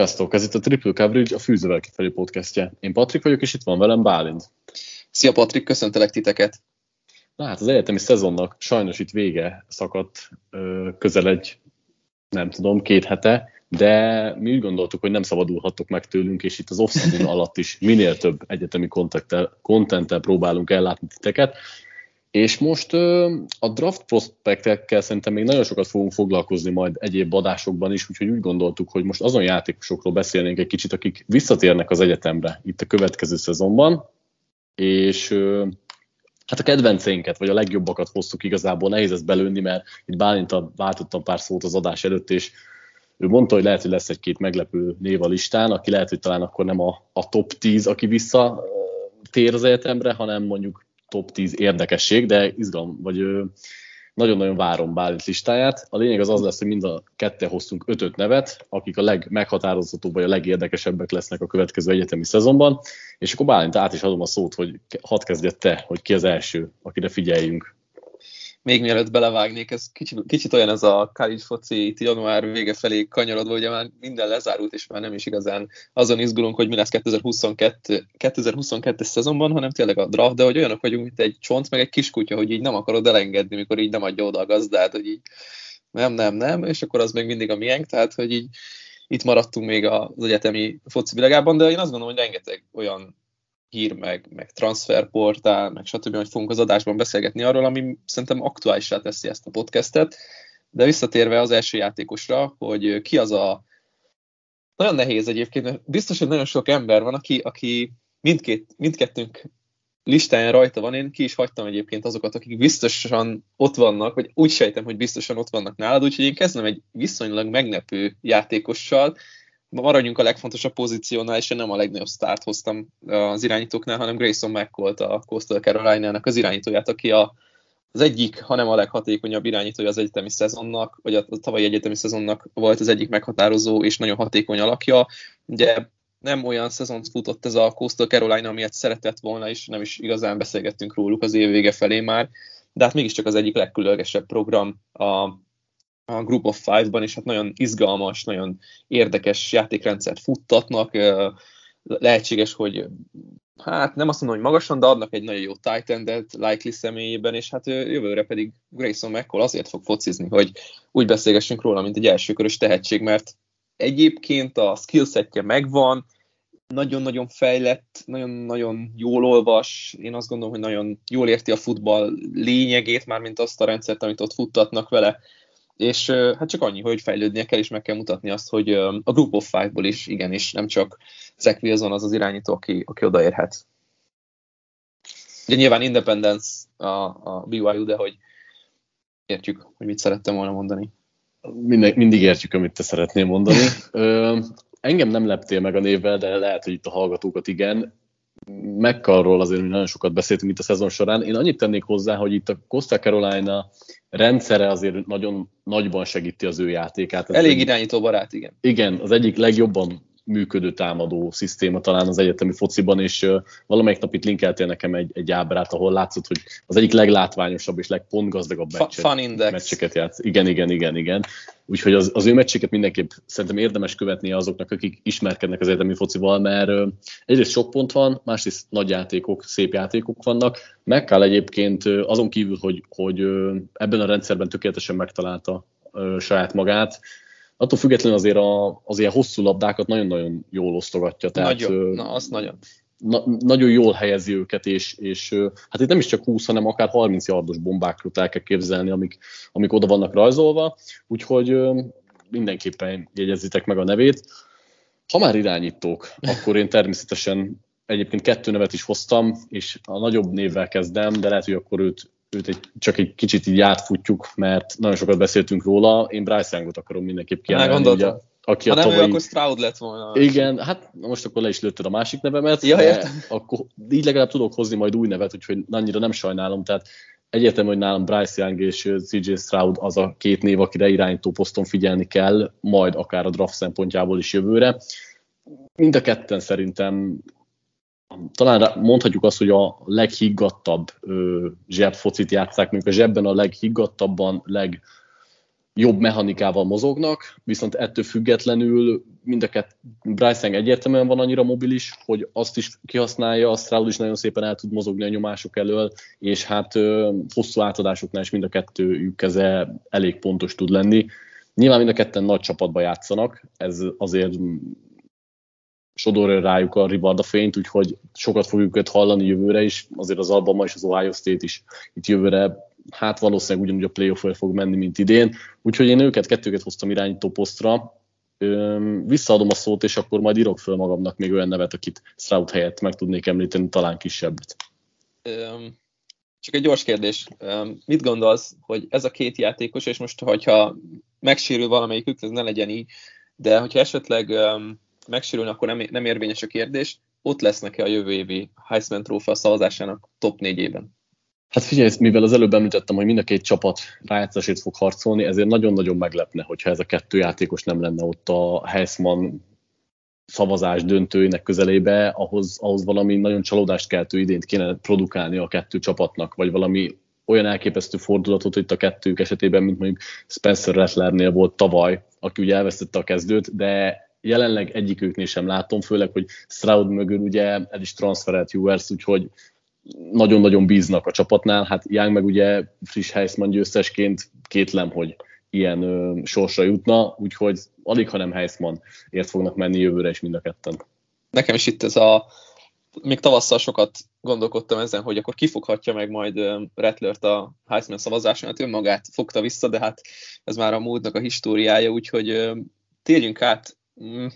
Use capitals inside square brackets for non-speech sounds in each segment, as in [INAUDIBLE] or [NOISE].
Sziasztok, ez itt a Triple Coverage, a Fűzővel kifelé podcastje. Én Patrik vagyok, és itt van velem Bálint. Szia Patrik, köszöntelek titeket. Na hát az egyetemi szezonnak sajnos itt vége szakadt közel egy, nem tudom, két hete, de mi úgy gondoltuk, hogy nem szabadulhattok meg tőlünk, és itt az off alatt is minél több egyetemi kontenttel próbálunk ellátni titeket. És most a draft prospektekkel szerintem még nagyon sokat fogunk foglalkozni majd egyéb adásokban is, úgyhogy úgy gondoltuk, hogy most azon játékosokról beszélnénk egy kicsit, akik visszatérnek az egyetemre itt a következő szezonban, és hát a kedvenceinket, vagy a legjobbakat hoztuk igazából, nehéz ezt belőni, mert itt Bálinta váltottam pár szót az adás előtt, és ő mondta, hogy lehet, hogy lesz egy-két meglepő név a listán, aki lehet, hogy talán akkor nem a, a top 10, aki vissza tér az egyetemre, hanem mondjuk top 10 érdekesség, de izgalom, vagy nagyon-nagyon várom Bálint listáját. A lényeg az az lesz, hogy mind a kette hoztunk ötöt nevet, akik a legmeghatározhatóbb vagy a legérdekesebbek lesznek a következő egyetemi szezonban, és akkor Bálint át is adom a szót, hogy hadd kezdjed te, hogy ki az első, akire figyeljünk még mielőtt belevágnék, ez kicsit, kicsit olyan ez a college foci itt január vége felé kanyarodva, ugye már minden lezárult, és már nem is igazán azon izgulunk, hogy mi lesz 2022, 2022-es szezonban, hanem tényleg a draft, de hogy olyanok vagyunk, mint egy csont, meg egy kiskutya, hogy így nem akarod elengedni, mikor így nem adja oda a gazdát, hogy így nem, nem, nem, és akkor az még mindig a miénk, tehát hogy így itt maradtunk még az egyetemi foci világában, de én azt gondolom, hogy rengeteg olyan hír, meg, meg transferportál, meg stb., hogy fogunk az adásban beszélgetni arról, ami szerintem aktuálisá teszi ezt a podcastet. De visszatérve az első játékosra, hogy ki az a... Nagyon nehéz egyébként, biztos, hogy nagyon sok ember van, aki, aki mindkét, mindkettőnk listáján rajta van, én ki is hagytam egyébként azokat, akik biztosan ott vannak, vagy úgy sejtem, hogy biztosan ott vannak nálad, úgyhogy én kezdem egy viszonylag meglepő játékossal, maradjunk a legfontosabb pozíciónál, és én nem a legnagyobb sztárt hoztam az irányítóknál, hanem Grayson McColt, a Coastal Carolina-nak az irányítóját, aki a, az egyik, hanem a leghatékonyabb irányítója az egyetemi szezonnak, vagy a, a tavalyi egyetemi szezonnak volt az egyik meghatározó és nagyon hatékony alakja. Ugye nem olyan szezont futott ez a Coastal Carolina, amilyet szeretett volna, és nem is igazán beszélgettünk róluk az év vége felé már, de hát mégiscsak az egyik legkülönlegesebb program a a Group of Five-ban, és hát nagyon izgalmas, nagyon érdekes játékrendszert futtatnak. Lehetséges, hogy hát nem azt mondom, hogy magasan, de adnak egy nagyon jó tight endet likely személyében, és hát jövőre pedig Grayson McCall azért fog focizni, hogy úgy beszélgessünk róla, mint egy elsőkörös tehetség, mert egyébként a skillsetje megvan, nagyon-nagyon fejlett, nagyon-nagyon jól olvas, én azt gondolom, hogy nagyon jól érti a futball lényegét, mármint azt a rendszert, amit ott futtatnak vele és hát csak annyi, hogy fejlődnie kell, és meg kell mutatni azt, hogy a Group of Five-ból is igenis, nem csak Zach Wilson az az irányító, aki, aki odaérhet. Ugye nyilván Independence a, a BYU, de hogy értjük, hogy mit szerettem volna mondani. Mindig, mindig értjük, amit te szeretnél mondani. Ö, engem nem leptél meg a névvel, de lehet, hogy itt a hallgatókat igen. Mekkarról azért nagyon sokat beszéltünk itt a szezon során. Én annyit tennék hozzá, hogy itt a Costa Carolina rendszere azért nagyon nagyban segíti az ő játékát. Elég irányító barát, igen. Igen, az egyik legjobban működő támadó szisztéma talán az egyetemi fociban, és valamelyik nap itt linkeltél nekem egy, egy ábrát, ahol látszott, hogy az egyik leglátványosabb és legpontgazdagabb meccset, meccseket játsz. Igen, igen, igen, igen. Úgyhogy az, az ő meccseket mindenképp szerintem érdemes követnie azoknak, akik ismerkednek az egyetemi focival, mert egyrészt sok pont van, másrészt nagy játékok, szép játékok vannak. Meg kell egyébként azon kívül, hogy, hogy ebben a rendszerben tökéletesen megtalálta saját magát, attól függetlenül azért a, az ilyen hosszú labdákat nagyon-nagyon jól osztogatja. Tehát, nagyon, na azt nagyon. Na, nagyon jól helyezi őket, és, és hát itt nem is csak 20, hanem akár 30 yardos bombákról el kell képzelni, amik, amik oda vannak rajzolva, úgyhogy mindenképpen jegyezzétek meg a nevét. Ha már irányítók, akkor én természetesen egyébként kettő nevet is hoztam, és a nagyobb névvel kezdem, de lehet, hogy akkor őt őt egy, csak egy kicsit így átfutjuk, mert nagyon sokat beszéltünk róla. Én Bryce Youngot akarom mindenképp kiemelni. Ugye, aki ha a nem tavalyi... ő, akkor Stroud lett volna. Igen, hát most akkor le is lőtted a másik nevemet. Ja. Akkor így legalább tudok hozni majd új nevet, úgyhogy annyira nem sajnálom. Tehát egyetem, hogy nálam Bryce Young és CJ Stroud az a két név, akire irányító poszton figyelni kell, majd akár a draft szempontjából is jövőre. Mind a ketten szerintem talán mondhatjuk azt, hogy a leghiggadtabb zsebfocit játszák, mondjuk a zsebben a leghiggadtabban, leg jobb mechanikával mozognak, viszont ettől függetlenül mind a kett, Bryce egyértelműen van annyira mobilis, hogy azt is kihasználja, a Stroud is nagyon szépen el tud mozogni a nyomások elől, és hát hosszú átadásoknál is mind a kettőjük keze elég pontos tud lenni. Nyilván mind a ketten nagy csapatba játszanak, ez azért sodor rájuk a ribarda fényt, úgyhogy sokat fogjuk őket hallani jövőre is, azért az Alabama és az Ohio State is itt jövőre hát valószínűleg ugyanúgy a playoff fog menni, mint idén. Úgyhogy én őket, kettőket hoztam irányító posztra. Visszaadom a szót, és akkor majd írok föl magamnak még olyan nevet, akit Stroud helyett meg tudnék említeni, talán kisebbet. Csak egy gyors kérdés. Mit gondolsz, hogy ez a két játékos, és most, hogyha megsérül valamelyikük, ez ne legyen így, de hogyha esetleg megsérülne, akkor nem, nem érvényes a kérdés, ott lesznek-e a jövő évi Heisman trófea szavazásának top négyében? Hát figyelj, mivel az előbb említettem, hogy mind a két csapat rájátszásért fog harcolni, ezért nagyon-nagyon meglepne, hogyha ez a kettő játékos nem lenne ott a Heisman szavazás döntőinek közelébe, ahhoz, ahhoz valami nagyon csalódást keltő idént kéne produkálni a kettő csapatnak, vagy valami olyan elképesztő fordulatot itt a kettők esetében, mint mondjuk Spencer Rattlernél volt tavaly, aki ugye elvesztette a kezdőt, de jelenleg egyiküknél sem látom, főleg, hogy Stroud mögül ugye el is transferelt Ewers, úgyhogy nagyon-nagyon bíznak a csapatnál. Hát Young meg ugye friss Heisman győztesként kétlem, hogy ilyen ö, sorsra jutna, úgyhogy alig, ha nem Heisman ért fognak menni jövőre is mind a ketten. Nekem is itt ez a még tavasszal sokat gondolkodtam ezen, hogy akkor kifoghatja meg majd Rettlert a Heisman szavazáson, hát önmagát fogta vissza, de hát ez már a múltnak a históriája, úgyhogy térjünk át. Mm,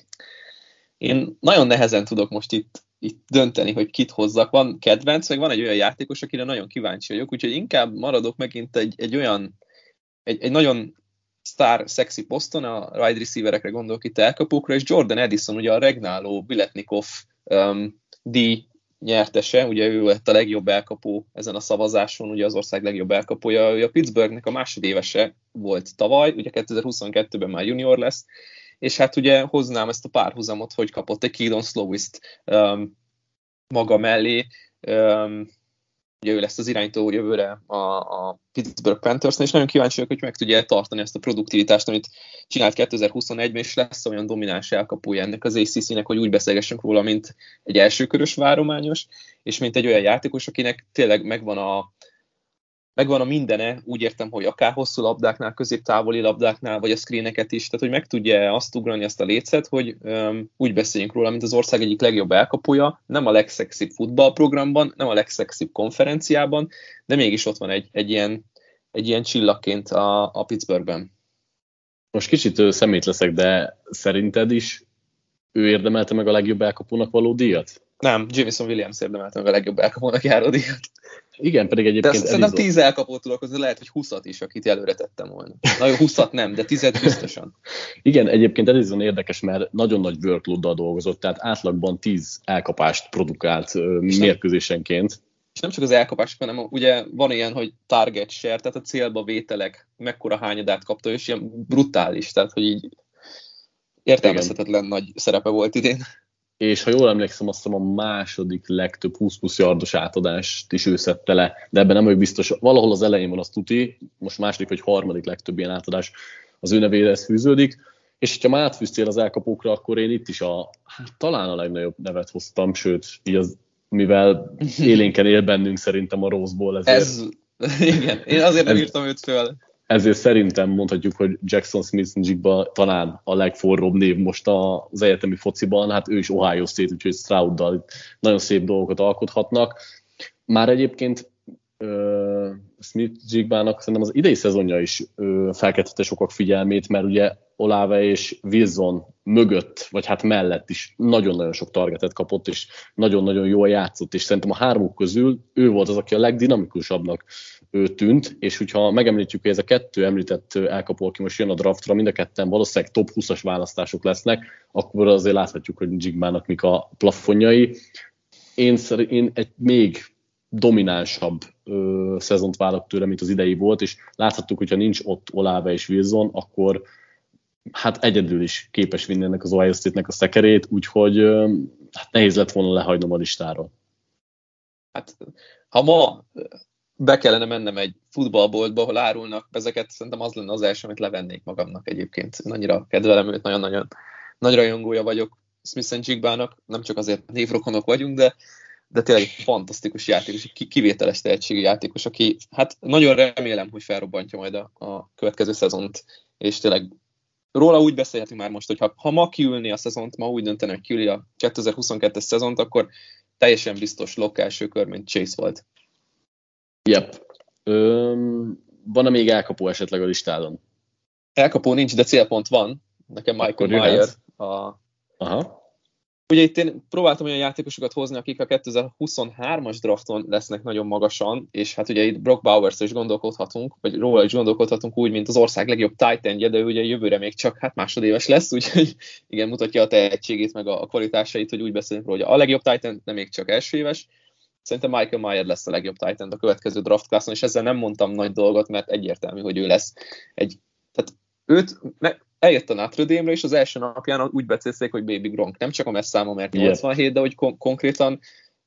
én nagyon nehezen tudok most itt itt dönteni, hogy kit hozzak. Van kedvenc, meg van egy olyan játékos, akire nagyon kíváncsi vagyok, úgyhogy inkább maradok megint egy, egy olyan, egy, egy nagyon sztár, szexi poszton, a wide receiverekre gondolok itt elkapókra, és Jordan Edison, ugye a regnáló Biletnikov um, díj nyertese, ugye ő lett a legjobb elkapó ezen a szavazáson, ugye az ország legjobb elkapója, ő a Pittsburghnek a másodévese volt tavaly, ugye 2022-ben már junior lesz, és hát ugye hoznám ezt a párhuzamot, hogy kapott egy Keelan Slowist um, maga mellé, um, ugye ő lesz az irányító jövőre a, a Pittsburgh panthers és nagyon kíváncsi vagyok, hogy meg tudja tartani ezt a produktivitást, amit csinált 2021-ben, és lesz olyan domináns elkapója ennek az ACC-nek, hogy úgy beszélgessünk róla, mint egy elsőkörös várományos, és mint egy olyan játékos, akinek tényleg megvan a, megvan a mindene, úgy értem, hogy akár hosszú labdáknál, középtávoli labdáknál, vagy a screeneket is, tehát hogy meg tudja azt ugrani, azt a lécet, hogy um, úgy beszéljünk róla, mint az ország egyik legjobb elkapója, nem a legszexibb futballprogramban, nem a legszexibb konferenciában, de mégis ott van egy, egy, ilyen, egy ilyen csillagként a, a Pittsburghben. Most kicsit szemét leszek, de szerinted is ő érdemelte meg a legjobb elkapónak való díjat? Nem, Jameson Williams érdemelte meg a legjobb elkapónak járó díjat. Igen, pedig egyébként De szerintem tíz elkapót tudok, az lehet, hogy húszat is, akit előre tettem volna. Na jó, húszat nem, de tizet biztosan. [LAUGHS] Igen, egyébként Edison érdekes, mert nagyon nagy workload dolgozott, tehát átlagban tíz elkapást produkált mérkőzésenként. És nem csak az elkapások, hanem ugye van ilyen, hogy target share, tehát a célba vételek, mekkora hányadát kapta, és ilyen brutális, tehát hogy így értelmezhetetlen nagy szerepe volt idén és ha jól emlékszem, azt hiszem a második legtöbb 20 plusz yardos átadást is ő szedte le, de ebben nem vagyok biztos, valahol az elején van az tuti, most második vagy harmadik legtöbb ilyen átadás az ő nevére ez fűződik, és ha már átfűztél az elkapókra, akkor én itt is a, hát talán a legnagyobb nevet hoztam, sőt, így az, mivel élénken él bennünk szerintem a Rose Bowl, ezért... Ez, igen, én azért nem írtam őt föl ezért szerintem mondhatjuk, hogy Jackson Smith Njigba talán a legforróbb név most az egyetemi fociban, hát ő is Ohio State, úgyhogy Strouddal nagyon szép dolgokat alkothatnak. Már egyébként Smith Jigbának szerintem az idei szezonja is felkeltette sokak figyelmét, mert ugye Olave és Wilson mögött, vagy hát mellett is nagyon-nagyon sok targetet kapott, és nagyon-nagyon jól játszott, és szerintem a hármuk közül ő volt az, aki a legdinamikusabbnak ő tűnt, és hogyha megemlítjük, hogy ez a kettő említett elkapó, aki most jön a draftra, mind a ketten valószínűleg top 20-as választások lesznek, akkor azért láthatjuk, hogy Jigmának mik a plafonjai. Én, szerint, én egy még dominánsabb ö, szezont várok tőle, mint az idei volt, és láthattuk, hogyha nincs ott Olave és Wilson, akkor hát egyedül is képes vinni ennek az Ohio State-nek a szekerét, úgyhogy hát nehéz lett volna lehagynom a listáról. Hát, ha ma be kellene mennem egy futballboltba, ahol árulnak ezeket, szerintem az lenne az első, amit levennék magamnak egyébként. Nagyra kedvelem őt, nagyon-nagyon nagy rajongója vagyok Smith Jigbának, nem csak azért névrokonok vagyunk, de, de tényleg egy fantasztikus játékos, egy kivételes tehetségű játékos, aki hát nagyon remélem, hogy felrobbantja majd a, a következő szezont, és tényleg róla úgy beszélhetünk már most, hogy ha, ha ma kiülni a szezont, ma úgy döntene, hogy kiüli a 2022-es szezont, akkor teljesen biztos lok első kör, mint Chase volt. Yep. van-e még elkapó esetleg a listádon? Elkapó nincs, de célpont van. Nekem Michael Meyer a... Aha. Ugye itt én próbáltam olyan játékosokat hozni, akik a 2023-as drafton lesznek nagyon magasan, és hát ugye itt Brock bowers is gondolkodhatunk, vagy róla is gondolkodhatunk úgy, mint az ország legjobb titan de ő ugye jövőre még csak hát másodéves lesz, úgyhogy [LAUGHS] igen, mutatja a tehetségét, meg a kvalitásait, hogy úgy beszélünk róla, hogy a legjobb Titan nem még csak első éves, Szerintem Michael Mayer lesz a legjobb Titan a következő draft classon, és ezzel nem mondtam nagy dolgot, mert egyértelmű, hogy ő lesz egy, tehát őt ne, eljött a Notre Dame-re, és az első napján úgy becélték, hogy Baby Gronk. Nem csak a messzáma, mert 87, yeah. de hogy kon- konkrétan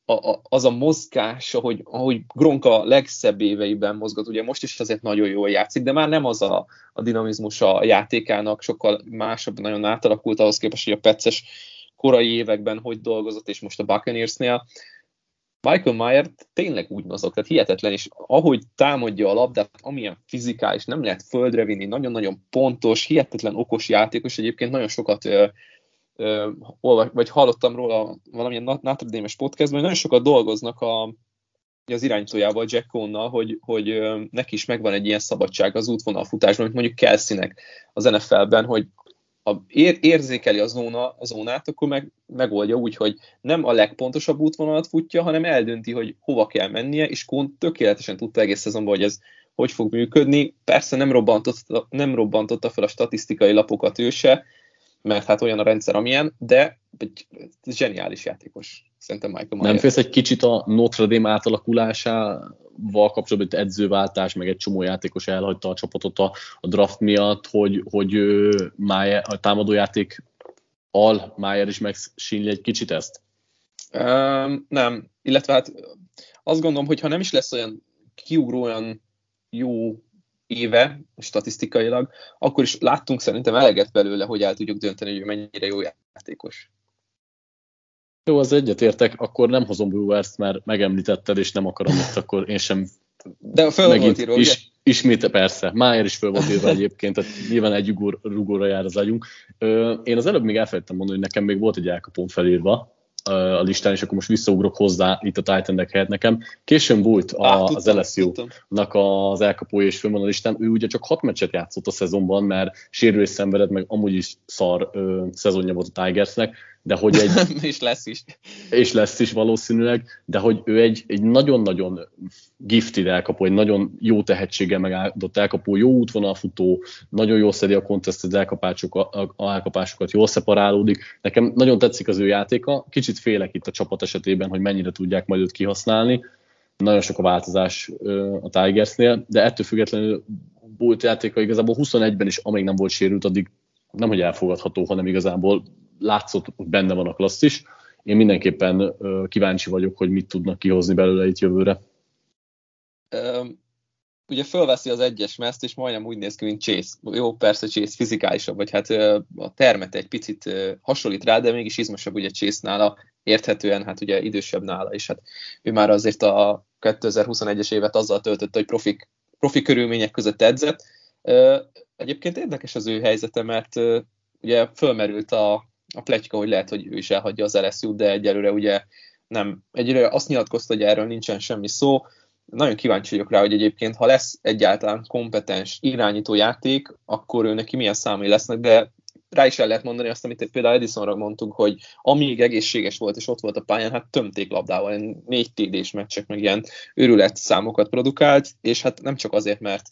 a, a, az a mozgás, ahogy, ahogy Gronk a legszebb éveiben mozgat, ugye most is azért nagyon jól játszik, de már nem az a, a dinamizmus a játékának, sokkal másabb, nagyon átalakult ahhoz képest, hogy a Petszes korai években hogy dolgozott, és most a Buccaneersnél. Michael Mayer tényleg úgy mozog, tehát hihetetlen, és ahogy támadja a labdát, amilyen fizikális, nem lehet földre vinni, nagyon-nagyon pontos, hihetetlen okos játékos, egyébként nagyon sokat ö, ö, vagy hallottam róla valamilyen Notre Dame-es podcastban, nagyon sokat dolgoznak a, az irányítójával, Jack Cohn-nal, hogy, hogy neki is megvan egy ilyen szabadság az útvonalfutásban, mint mondjuk Kelsey-nek az NFL-ben, hogy ha ér, érzékeli a, zóna, a zónát, akkor meg, megoldja úgy, hogy nem a legpontosabb útvonalat futja, hanem eldönti, hogy hova kell mennie, és Kuhn tökéletesen tudta egész szezonban, hogy ez hogy fog működni. Persze nem robbantotta, nem robbantotta fel a statisztikai lapokat ő mert hát olyan a rendszer, amilyen, de egy zseniális játékos. Szerintem Michael Mayer. Nem félsz egy kicsit a Notre Dame átalakulásával kapcsolatban, edzőváltás, meg egy csomó játékos elhagyta a csapatot a, a draft miatt, hogy, hogy Mayer, a támadójáték al Mayer is megsínli egy kicsit ezt? Um, nem, illetve hát azt gondolom, hogy ha nem is lesz olyan kiugróan jó éve statisztikailag, akkor is láttunk szerintem eleget belőle, hogy el tudjuk dönteni, hogy ő mennyire jó játékos. Jó, az egyetértek, akkor nem hozom Brewers, mert megemlítetted, és nem akarom itt, akkor én sem de föl megint volt írva, is, ugye? Ismét, persze. Májer is föl volt írva egyébként, tehát nyilván egy rugóra jár az agyunk. Én az előbb még elfelejtettem mondani, hogy nekem még volt egy elkapón felírva, a listán, és akkor most visszaugrok hozzá itt a titan helyett nekem. Későn volt a, Á, tudtam, az LSU-nak az elkapója és fönn van a listán. Ő ugye csak hat meccset játszott a szezonban, mert sérülés szenvedett, meg amúgy is szar ö, szezonja volt a Tigersnek, de hogy egy... [LAUGHS] és lesz is. És lesz is valószínűleg, de hogy ő egy, egy nagyon-nagyon gifted elkapó, egy nagyon jó tehetséggel megáldott elkapó, jó útvonalfutó, nagyon jól szedi a elkapásokat, elkapásokat, jól szeparálódik. Nekem nagyon tetszik az ő játéka, kicsit félek itt a csapat esetében, hogy mennyire tudják majd őt kihasználni. Nagyon sok a változás a Tigersnél, de ettől függetlenül volt játéka igazából 21-ben is, amíg nem volt sérült, addig nem hogy elfogadható, hanem igazából látszott, hogy benne van a klassz is. Én mindenképpen kíváncsi vagyok, hogy mit tudnak kihozni belőle itt jövőre. Um, ugye fölveszi az egyes meszt, és majdnem úgy néz ki, mint Chase. Jó, persze Chase fizikálisabb, vagy hát a termet egy picit hasonlít rá, de mégis izmosabb ugye Chase nála, érthetően, hát ugye idősebb nála, és hát ő már azért a 2021-es évet azzal töltötte, hogy profi, profi körülmények között edzett. Egyébként érdekes az ő helyzete, mert ugye fölmerült a, a pletyka, hogy lehet, hogy ő is elhagyja az lsu de egyelőre ugye nem, egyelőre azt nyilatkozta, hogy erről nincsen semmi szó. Nagyon kíváncsi vagyok rá, hogy egyébként, ha lesz egyáltalán kompetens irányító játék, akkor ő neki milyen számai lesznek, de rá is el lehet mondani azt, amit például Edisonra mondtuk, hogy amíg egészséges volt és ott volt a pályán, hát tömték labdával, négy TD-s meccsek, meg ilyen őrület számokat produkált, és hát nem csak azért, mert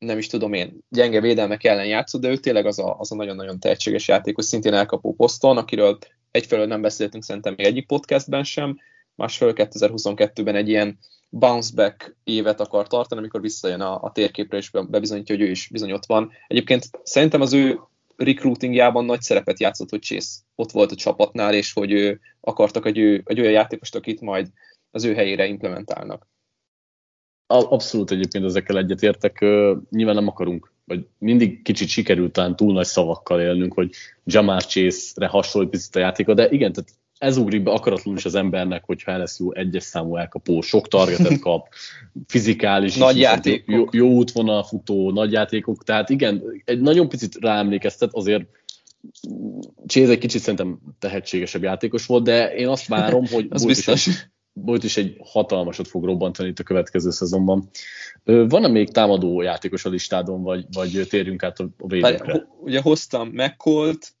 nem is tudom én, gyenge védelmek ellen játszott, de ő tényleg az a, az a nagyon-nagyon tehetséges játékos, szintén elkapó poszton, akiről egyfelől nem beszéltünk szerintem még egyik podcastben sem, másfelől 2022-ben egy ilyen bounce back évet akar tartani, amikor visszajön a, a térképre, és bebizonyítja, hogy ő is bizony ott van. Egyébként szerintem az ő recruitingjában nagy szerepet játszott, hogy Chase ott volt a csapatnál, és hogy ő akartak egy, ő, egy olyan játékost, akit majd az ő helyére implementálnak. Abszolút egyébként ezekkel egyetértek. Nyilván nem akarunk, vagy mindig kicsit sikerült talán túl nagy szavakkal élnünk, hogy Jamar Chase-re hasonlít picit a játéka, de igen, tehát ez ugrik be akaratlanul is az embernek, hogyha jó egyes számú elkapó, sok targetet kap, [LAUGHS] fizikális, nagy játék, jó, jó útvonal futó, nagy játékok, tehát igen, egy nagyon picit ráemlékeztet, azért Chase egy kicsit szerintem tehetségesebb játékos volt, de én azt várom, hogy [LAUGHS] az biztos. Is, Bolt is egy hatalmasat fog robbantani itt a következő szezonban. Van-e még támadó játékos a listádon, vagy, vagy térjünk át a védőkre? Ugye hoztam McColt,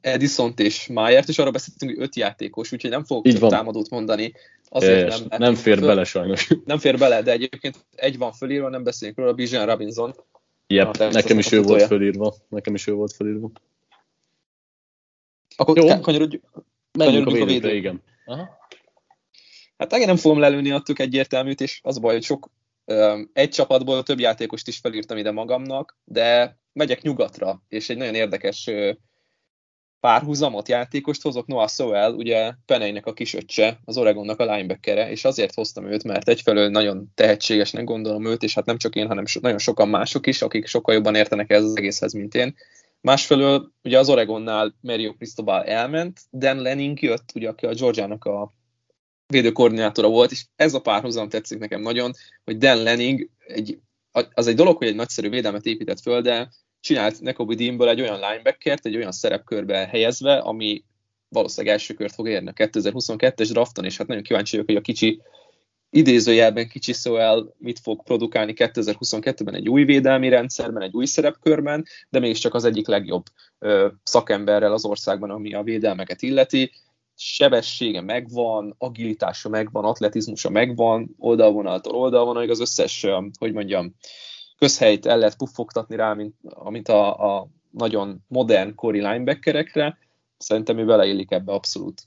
edison és Mayert, és arra beszéltünk, hogy öt játékos, úgyhogy nem fogok több támadót mondani. Azért nem, nem fér föl, bele sajnos. Nem fér bele, de egyébként egy van fölírva, nem beszélünk róla, Bijan Robinson. Yep, nekem is ő volt fölírva. Nekem is ő volt fölírva. Akkor Jó. kanyarodjunk, kanyarodjunk a védőkre, a védőkre. igen. Aha. Hát igen, nem fogom lelőni attól egyértelműt, és az a baj, hogy sok egy csapatból több játékost is felírtam ide magamnak, de megyek nyugatra, és egy nagyon érdekes párhuzamot, játékost hozok, Noah Sowell, ugye Peneinek a kisöccse, az Oregonnak a linebackere, és azért hoztam őt, mert egyfelől nagyon tehetségesnek gondolom őt, és hát nem csak én, hanem so, nagyon sokan mások is, akik sokkal jobban értenek ez az egészhez, mint én. Másfelől ugye az Oregonnál Mario Cristobal elment, Dan Lenning jött, ugye, aki a Georgiának a védőkoordinátora volt, és ez a párhuzam tetszik nekem nagyon, hogy Dan Lenning egy, az egy dolog, hogy egy nagyszerű védelmet épített föl, de csinált Nekobi Deanből egy olyan linebackert, egy olyan szerepkörbe helyezve, ami valószínűleg első kört fog érni a 2022-es drafton, és hát nagyon kíváncsi vagyok, hogy a kicsi idézőjelben kicsi szóval mit fog produkálni 2022-ben egy új védelmi rendszerben, egy új szerepkörben, de mégiscsak az egyik legjobb ö, szakemberrel az országban, ami a védelmeket illeti. Sebessége megvan, agilitása megvan, atletizmusa megvan, oldalvonaltól oldalvonalig az összes, hogy mondjam, közhelyt el lehet puffogtatni rá, mint, amit a, a nagyon modern kori linebackerekre. Szerintem ő beleillik ebbe abszolút.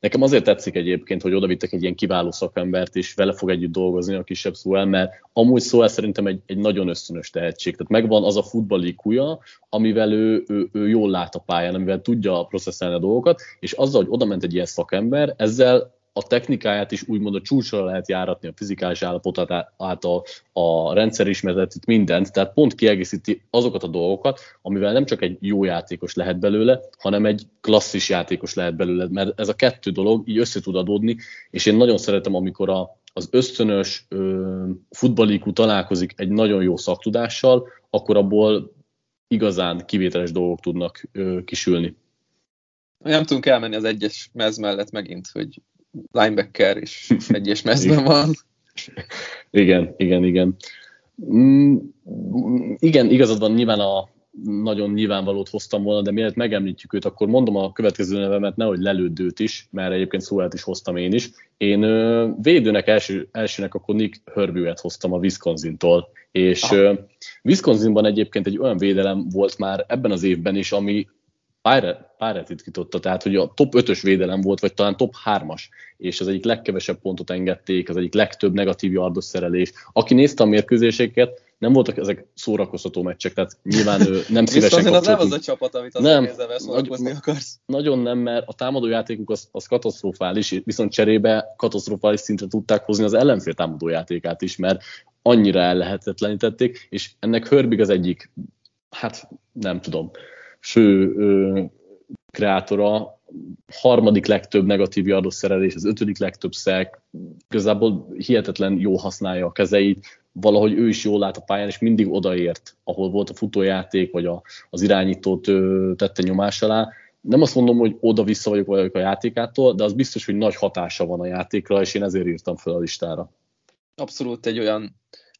Nekem azért tetszik egyébként, hogy odavittek egy ilyen kiváló szakembert, és vele fog együtt dolgozni a kisebb szóval, mert amúgy szóval szerintem egy, egy nagyon ösztönös tehetség. Tehát megvan az a futballi kuja, amivel ő, ő, ő jól lát a pályán, amivel tudja processzelni a dolgokat, és azzal, hogy oda ment egy ilyen szakember, ezzel a technikáját is úgymond a csúcsra lehet járatni, a fizikális állapotát által, a rendszer ismeretét, mindent, tehát pont kiegészíti azokat a dolgokat, amivel nem csak egy jó játékos lehet belőle, hanem egy klasszis játékos lehet belőle, mert ez a kettő dolog így össze tud adódni, és én nagyon szeretem, amikor a, az ösztönös futballikú találkozik egy nagyon jó szaktudással, akkor abból igazán kivételes dolgok tudnak ö, kisülni. Nem tudunk elmenni az egyes mez mellett megint, hogy linebacker is [LAUGHS] egyes mezben van. Igen, igen, igen. Mm, igen, igazad van, nyilván a nagyon nyilvánvalót hoztam volna, de mielőtt megemlítjük őt, akkor mondom a következő nevemet, nehogy lelőd is, mert egyébként szólt is hoztam én is. Én ö, védőnek első, elsőnek akkor Nick Herbüet hoztam a Wisconsin-tól, és ö, Wisconsinban egyébként egy olyan védelem volt már ebben az évben is, ami pár ritkította, tehát hogy a top 5-ös védelem volt, vagy talán top 3-as, és az egyik legkevesebb pontot engedték, az egyik legtöbb negatív yardos szerelés. Aki nézte a mérkőzéseket, nem voltak ezek szórakoztató meccsek, tehát nyilván ő nem szívesen Viszont az nem az a csapat, amit az nem, szórakozni akarsz. Nagyon nem, mert a támadójátékuk az, az katasztrofális, viszont cserébe katasztrofális szintre tudták hozni az ellenfél támadójátékát is, mert annyira ellehetetlenítették, és ennek Hörbig az egyik, hát nem tudom, fő ö, kreátora, harmadik legtöbb negatív yardos szerelés, az ötödik legtöbb szek, igazából hihetetlen jó használja a kezeit, valahogy ő is jól lát a pályán, és mindig odaért, ahol volt a futójáték, vagy a, az irányítót ö, tette nyomás alá. Nem azt mondom, hogy oda-vissza vagyok, vagyok a játékától, de az biztos, hogy nagy hatása van a játékra, és én ezért írtam fel a listára. Abszolút egy olyan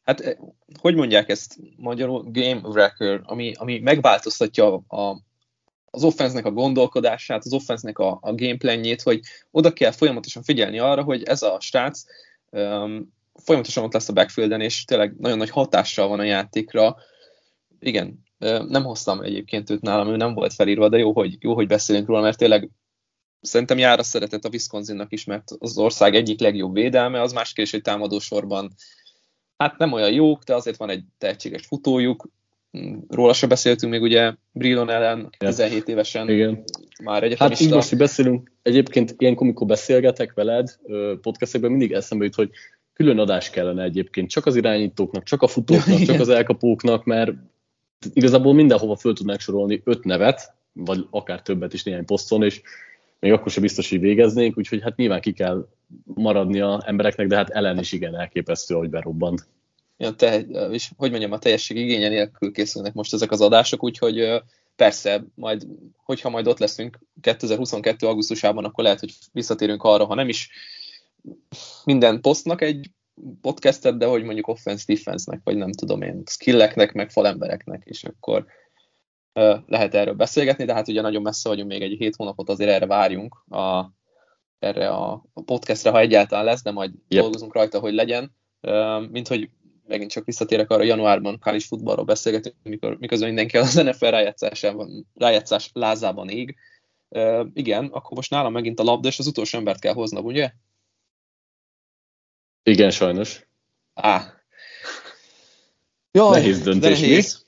hát eh, hogy mondják ezt magyarul, game wrecker, ami, ami megváltoztatja a, az offensznek a gondolkodását, az offensznek a, a gameplanjét, hogy oda kell folyamatosan figyelni arra, hogy ez a srác um, folyamatosan ott lesz a backfielden, és tényleg nagyon nagy hatással van a játékra. Igen, nem hoztam egyébként őt nálam, ő nem volt felírva, de jó, hogy, jó, hogy beszélünk róla, mert tényleg szerintem jár a szeretet a Wisconsinnak is, mert az ország egyik legjobb védelme, az más kérdés, hogy támadósorban hát nem olyan jók, de azért van egy tehetséges futójuk. Róla se beszéltünk még ugye Brilon ellen, 17 évesen Igen. már egyetemista. Hát így most, hogy beszélünk, egyébként ilyen amikor beszélgetek veled podcastekben mindig eszembe jut, hogy külön adás kellene egyébként csak az irányítóknak, csak a futóknak, csak az elkapóknak, mert igazából mindenhova föl tudnánk sorolni öt nevet, vagy akár többet is néhány poszton, és még akkor sem biztos, hogy végeznénk, úgyhogy hát nyilván ki kell maradni a embereknek, de hát ellen is igen elképesztő, hogy berobban. Ja, te, és hogy mondjam, a teljesség igénye nélkül készülnek most ezek az adások, úgyhogy persze, majd, hogyha majd ott leszünk 2022. augusztusában, akkor lehet, hogy visszatérünk arra, ha nem is minden posztnak egy podcastet, de hogy mondjuk offense defense-nek, vagy nem tudom én, skilleknek, meg falembereknek, és akkor lehet erről beszélgetni, de hát ugye nagyon messze vagyunk, még egy hét hónapot azért erre várjunk, a, erre a, podcastre, ha egyáltalán lesz, de majd yep. dolgozunk rajta, hogy legyen. Mint hogy megint csak visszatérek arra, januárban college futballról beszélgetünk, mikor, miközben mindenki az NFL rájátszásában, rájátszás lázában ég. igen, akkor most nálam megint a labda, és az utolsó embert kell hoznom, ugye? Igen, sajnos. Á. Jaj, nehéz döntés, nehéz.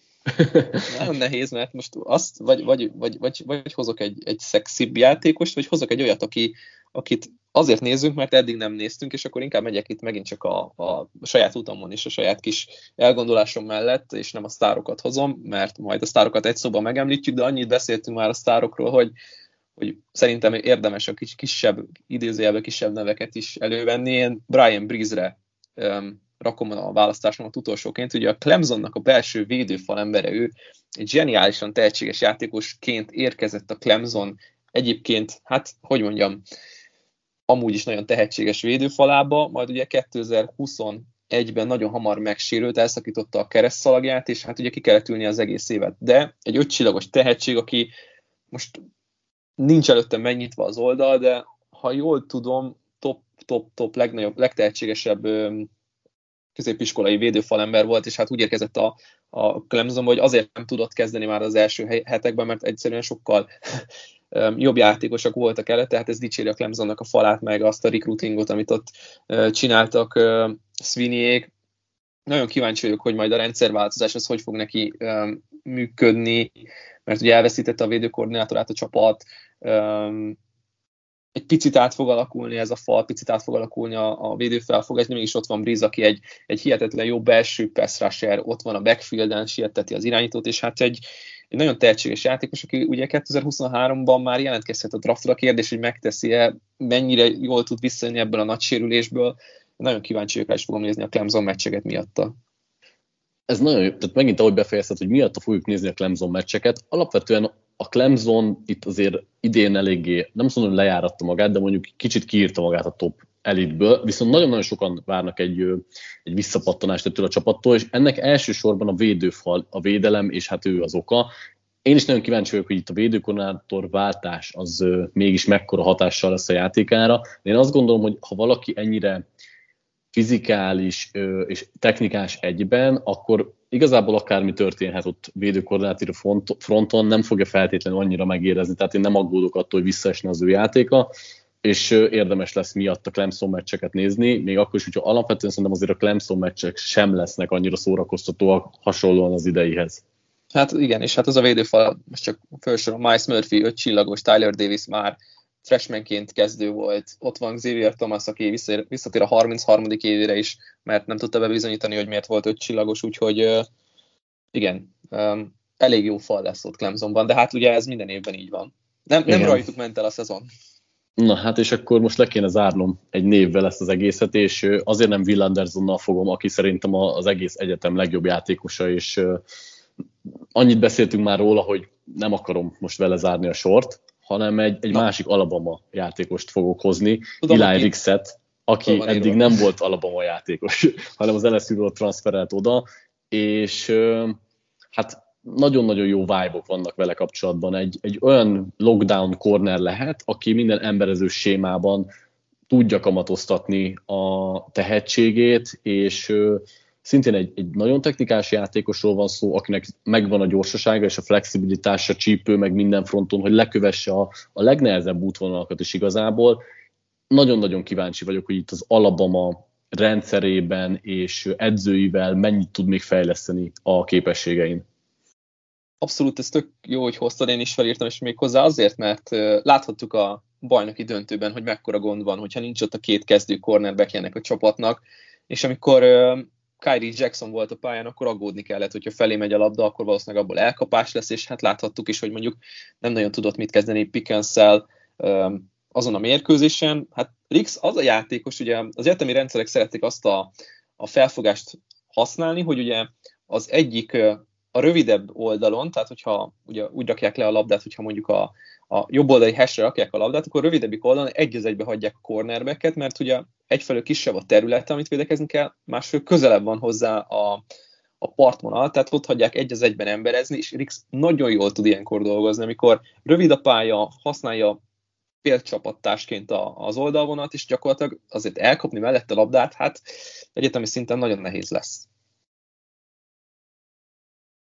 Nagyon nehéz, mert most azt, vagy, vagy, vagy, vagy, vagy hozok egy, egy szexibb játékost, vagy hozok egy olyat, aki, akit azért nézzünk, mert eddig nem néztünk, és akkor inkább megyek itt megint csak a, a saját utamon és a saját kis elgondolásom mellett, és nem a sztárokat hozom, mert majd a sztárokat egy szóban megemlítjük, de annyit beszéltünk már a sztárokról, hogy, hogy szerintem érdemes a kis, kisebb, idézőjelben kisebb neveket is elővenni. Én Brian Breeze-re um, rakom a választásomat utolsóként. Ugye a Clemsonnak a belső védőfal embere ő, egy zseniálisan tehetséges játékosként érkezett a Clemson egyébként, hát, hogy mondjam, amúgy is nagyon tehetséges védőfalába, majd ugye 2021-ben nagyon hamar megsérült, elszakította a keresztszalagját, és hát ugye ki kellett ülni az egész évet. De egy ötcsillagos tehetség, aki most nincs előtte megnyitva az oldal, de ha jól tudom, top, top, top legnagyobb, legtehetségesebb középiskolai védőfalember volt, és hát úgy érkezett a, a Clemsonba, hogy azért nem tudott kezdeni már az első hetekben, mert egyszerűen sokkal [LAUGHS] jobb játékosok voltak előtte, tehát ez dicséri a Clemsonnak a falát, meg azt a recruitingot, amit ott csináltak Sweeneyék. Nagyon kíváncsi vagyok, hogy majd a rendszerváltozás az hogy fog neki működni, mert ugye elveszítette a védőkoordinátorát a csapat, egy picit át fog alakulni ez a fal, picit át fog alakulni a, a védőfelfogás, de mégis ott van Briz, aki egy, egy hihetetlen jó belső pass rusher, ott van a backfielden, sietteti az irányítót, és hát egy, egy nagyon tehetséges játékos, aki ugye 2023-ban már jelentkezhet a draftra, kérdés, hogy megteszi-e, mennyire jól tud visszajönni ebből a nagy sérülésből. Nagyon kíváncsi vagyok, és fogom nézni a Clemson meccseket miatta. Ez nagyon jó, tehát megint ahogy befejezted, hogy miatta fogjuk nézni a Clemson meccseket. Alapvetően a Clemson itt azért idén eléggé, nem mondom, hogy lejáratta magát, de mondjuk kicsit kiírta magát a top elitből, viszont nagyon-nagyon sokan várnak egy, egy visszapattanást ettől a csapattól, és ennek elsősorban a védőfal, a védelem, és hát ő az oka. Én is nagyon kíváncsi vagyok, hogy itt a védőkoordinátor váltás az mégis mekkora hatással lesz a játékára. Én azt gondolom, hogy ha valaki ennyire fizikális és technikás egyben, akkor igazából akármi történhet ott védőkoordinátíra fronton, nem fogja feltétlenül annyira megérezni, tehát én nem aggódok attól, hogy visszaesne az ő játéka, és érdemes lesz miatt a Clemson meccseket nézni, még akkor is, hogyha alapvetően szerintem azért a Clemson meccsek sem lesznek annyira szórakoztatóak hasonlóan az ideihez. Hát igen, és hát az a védőfal, most csak felsorolom, Miles Murphy, öt csillagos, Tyler Davis már freshmanként kezdő volt, ott van Xavier Thomas, aki visszatér a 33. évére is, mert nem tudta bebizonyítani, hogy miért volt öt csillagos, úgyhogy igen, elég jó fal lesz ott Clemsonban, de hát ugye ez minden évben így van. Nem, nem rajtuk ment el a szezon. Na hát és akkor most le kéne zárnom egy névvel ezt az egészet, és azért nem Will Andersonnal fogom, aki szerintem az egész egyetem legjobb játékosa, és annyit beszéltünk már róla, hogy nem akarom most vele zárni a sort, hanem egy, egy másik Alabama játékost fogok hozni, Tudom, Eli Rixet, aki eddig nem volt Alabama játékos, [LAUGHS] hanem az LSU-ról transferelt oda, és hát nagyon-nagyon jó vibe vannak vele kapcsolatban. Egy, egy olyan lockdown corner lehet, aki minden emberező sémában tudja kamatoztatni a tehetségét, és szintén egy, egy nagyon technikás játékosról van szó, akinek megvan a gyorsasága és a flexibilitása, csípő, meg minden fronton, hogy lekövesse a, a legnehezebb útvonalakat is igazából. Nagyon-nagyon kíváncsi vagyok, hogy itt az Alabama rendszerében és edzőivel mennyit tud még fejleszteni a képességein. Abszolút, ez tök jó, hogy hoztad, én is felírtam, és még hozzá azért, mert láthattuk a bajnoki döntőben, hogy mekkora gond van, hogyha nincs ott a két kezdő cornerback a csapatnak, és amikor Kyrie Jackson volt a pályán, akkor aggódni kellett, hogyha felé megy a labda, akkor valószínűleg abból elkapás lesz, és hát láthattuk is, hogy mondjuk nem nagyon tudott mit kezdeni pickens azon a mérkőzésen. Hát Rix az a játékos, ugye az egyetemi rendszerek szeretik azt a, a felfogást használni, hogy ugye az egyik a rövidebb oldalon, tehát hogyha ugye úgy rakják le a labdát, hogyha mondjuk a, a jobb oldali hashre rakják a labdát, akkor rövidebbik oldalon egy az egybe hagyják a cornerbacket, mert ugye egyfelől kisebb a terület, amit védekezni kell, másfelől közelebb van hozzá a, a partvonal, tehát ott hagyják egy az egyben emberezni, és Rix nagyon jól tud ilyenkor dolgozni, amikor rövid a pálya, használja félcsapattásként az oldalvonat, és gyakorlatilag azért elkapni mellett a labdát, hát egyetemi szinten nagyon nehéz lesz.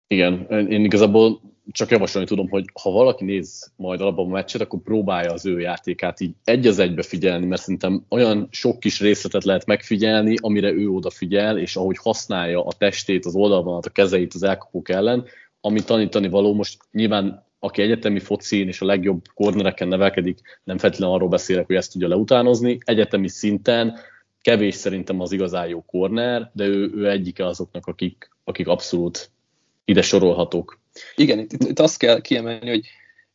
Igen, én igazából csak javasolni tudom, hogy ha valaki néz majd alapban a meccset, akkor próbálja az ő játékát így egy az egybe figyelni, mert szerintem olyan sok kis részletet lehet megfigyelni, amire ő odafigyel, és ahogy használja a testét, az oldalvonat, a kezeit az elkapók ellen, ami tanítani való, most nyilván aki egyetemi focin és a legjobb kornereken nevelkedik, nem feltétlenül arról beszélek, hogy ezt tudja leutánozni. Egyetemi szinten kevés szerintem az igazán jó korner, de ő, ő egyike azoknak, akik, akik abszolút ide sorolhatók. Igen, itt, itt azt kell kiemelni, hogy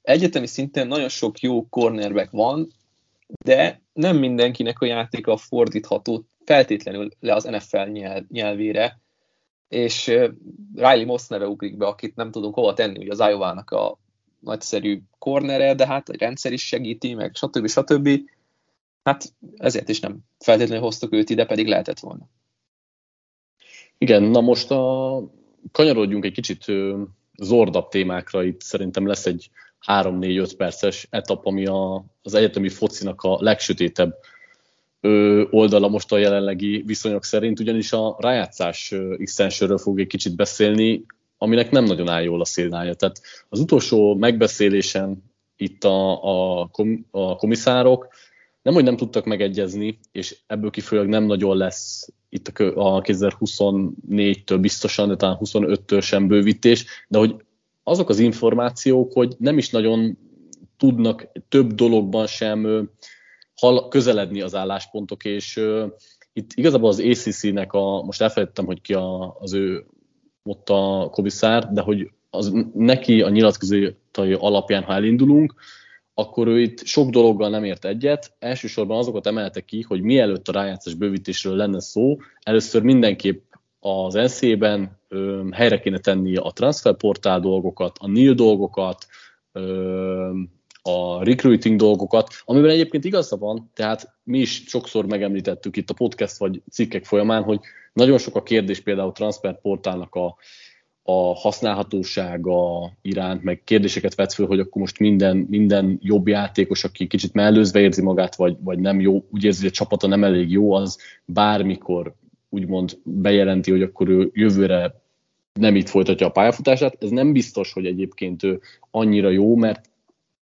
egyetemi szinten nagyon sok jó cornerback van, de nem mindenkinek a játéka fordítható feltétlenül le az NFL nyelv, nyelvére, és Riley Moss neve ugrik be, akit nem tudunk hova tenni, ugye az iowa a nagyszerű cornere, de hát a rendszer is segíti, meg stb. stb. Hát ezért is nem feltétlenül hoztuk őt ide, pedig lehetett volna. Igen, na most a kanyarodjunk egy kicsit zordabb témákra, itt szerintem lesz egy 3-4-5 perces etap, ami a, az egyetemi focinak a legsötétebb oldala most a jelenlegi viszonyok szerint, ugyanis a rájátszás extensionről fog egy kicsit beszélni, aminek nem nagyon áll jól a szélnája. Tehát az utolsó megbeszélésen itt a, a, kom, a komiszárok nem, hogy nem tudtak megegyezni, és ebből kifolyólag nem nagyon lesz itt a 2024-től biztosan, de talán 25-től sem bővítés, de hogy azok az információk, hogy nem is nagyon tudnak több dologban sem közeledni az álláspontok, és itt igazából az ACC-nek a, most elfelejtettem, hogy ki a, az ő ott a komiszár, de hogy az, neki a nyilatkozatai alapján, ha elindulunk, akkor ő itt sok dologgal nem ért egyet. Elsősorban azokat emelte ki, hogy mielőtt a rájátszás bővítésről lenne szó, először mindenképp az NC-ben helyre kéne tenni a transferportál dolgokat, a NIL dolgokat, ö, a recruiting dolgokat, amiben egyébként igaza van, tehát mi is sokszor megemlítettük itt a podcast vagy cikkek folyamán, hogy nagyon sok a kérdés például transferportálnak a, a használhatósága iránt, meg kérdéseket vet föl, hogy akkor most minden, minden jobb játékos, aki kicsit mellőzve érzi magát, vagy, vagy nem jó, úgy érzi, hogy a csapata nem elég jó, az bármikor úgymond bejelenti, hogy akkor ő jövőre nem itt folytatja a pályafutását. Ez nem biztos, hogy egyébként ő annyira jó, mert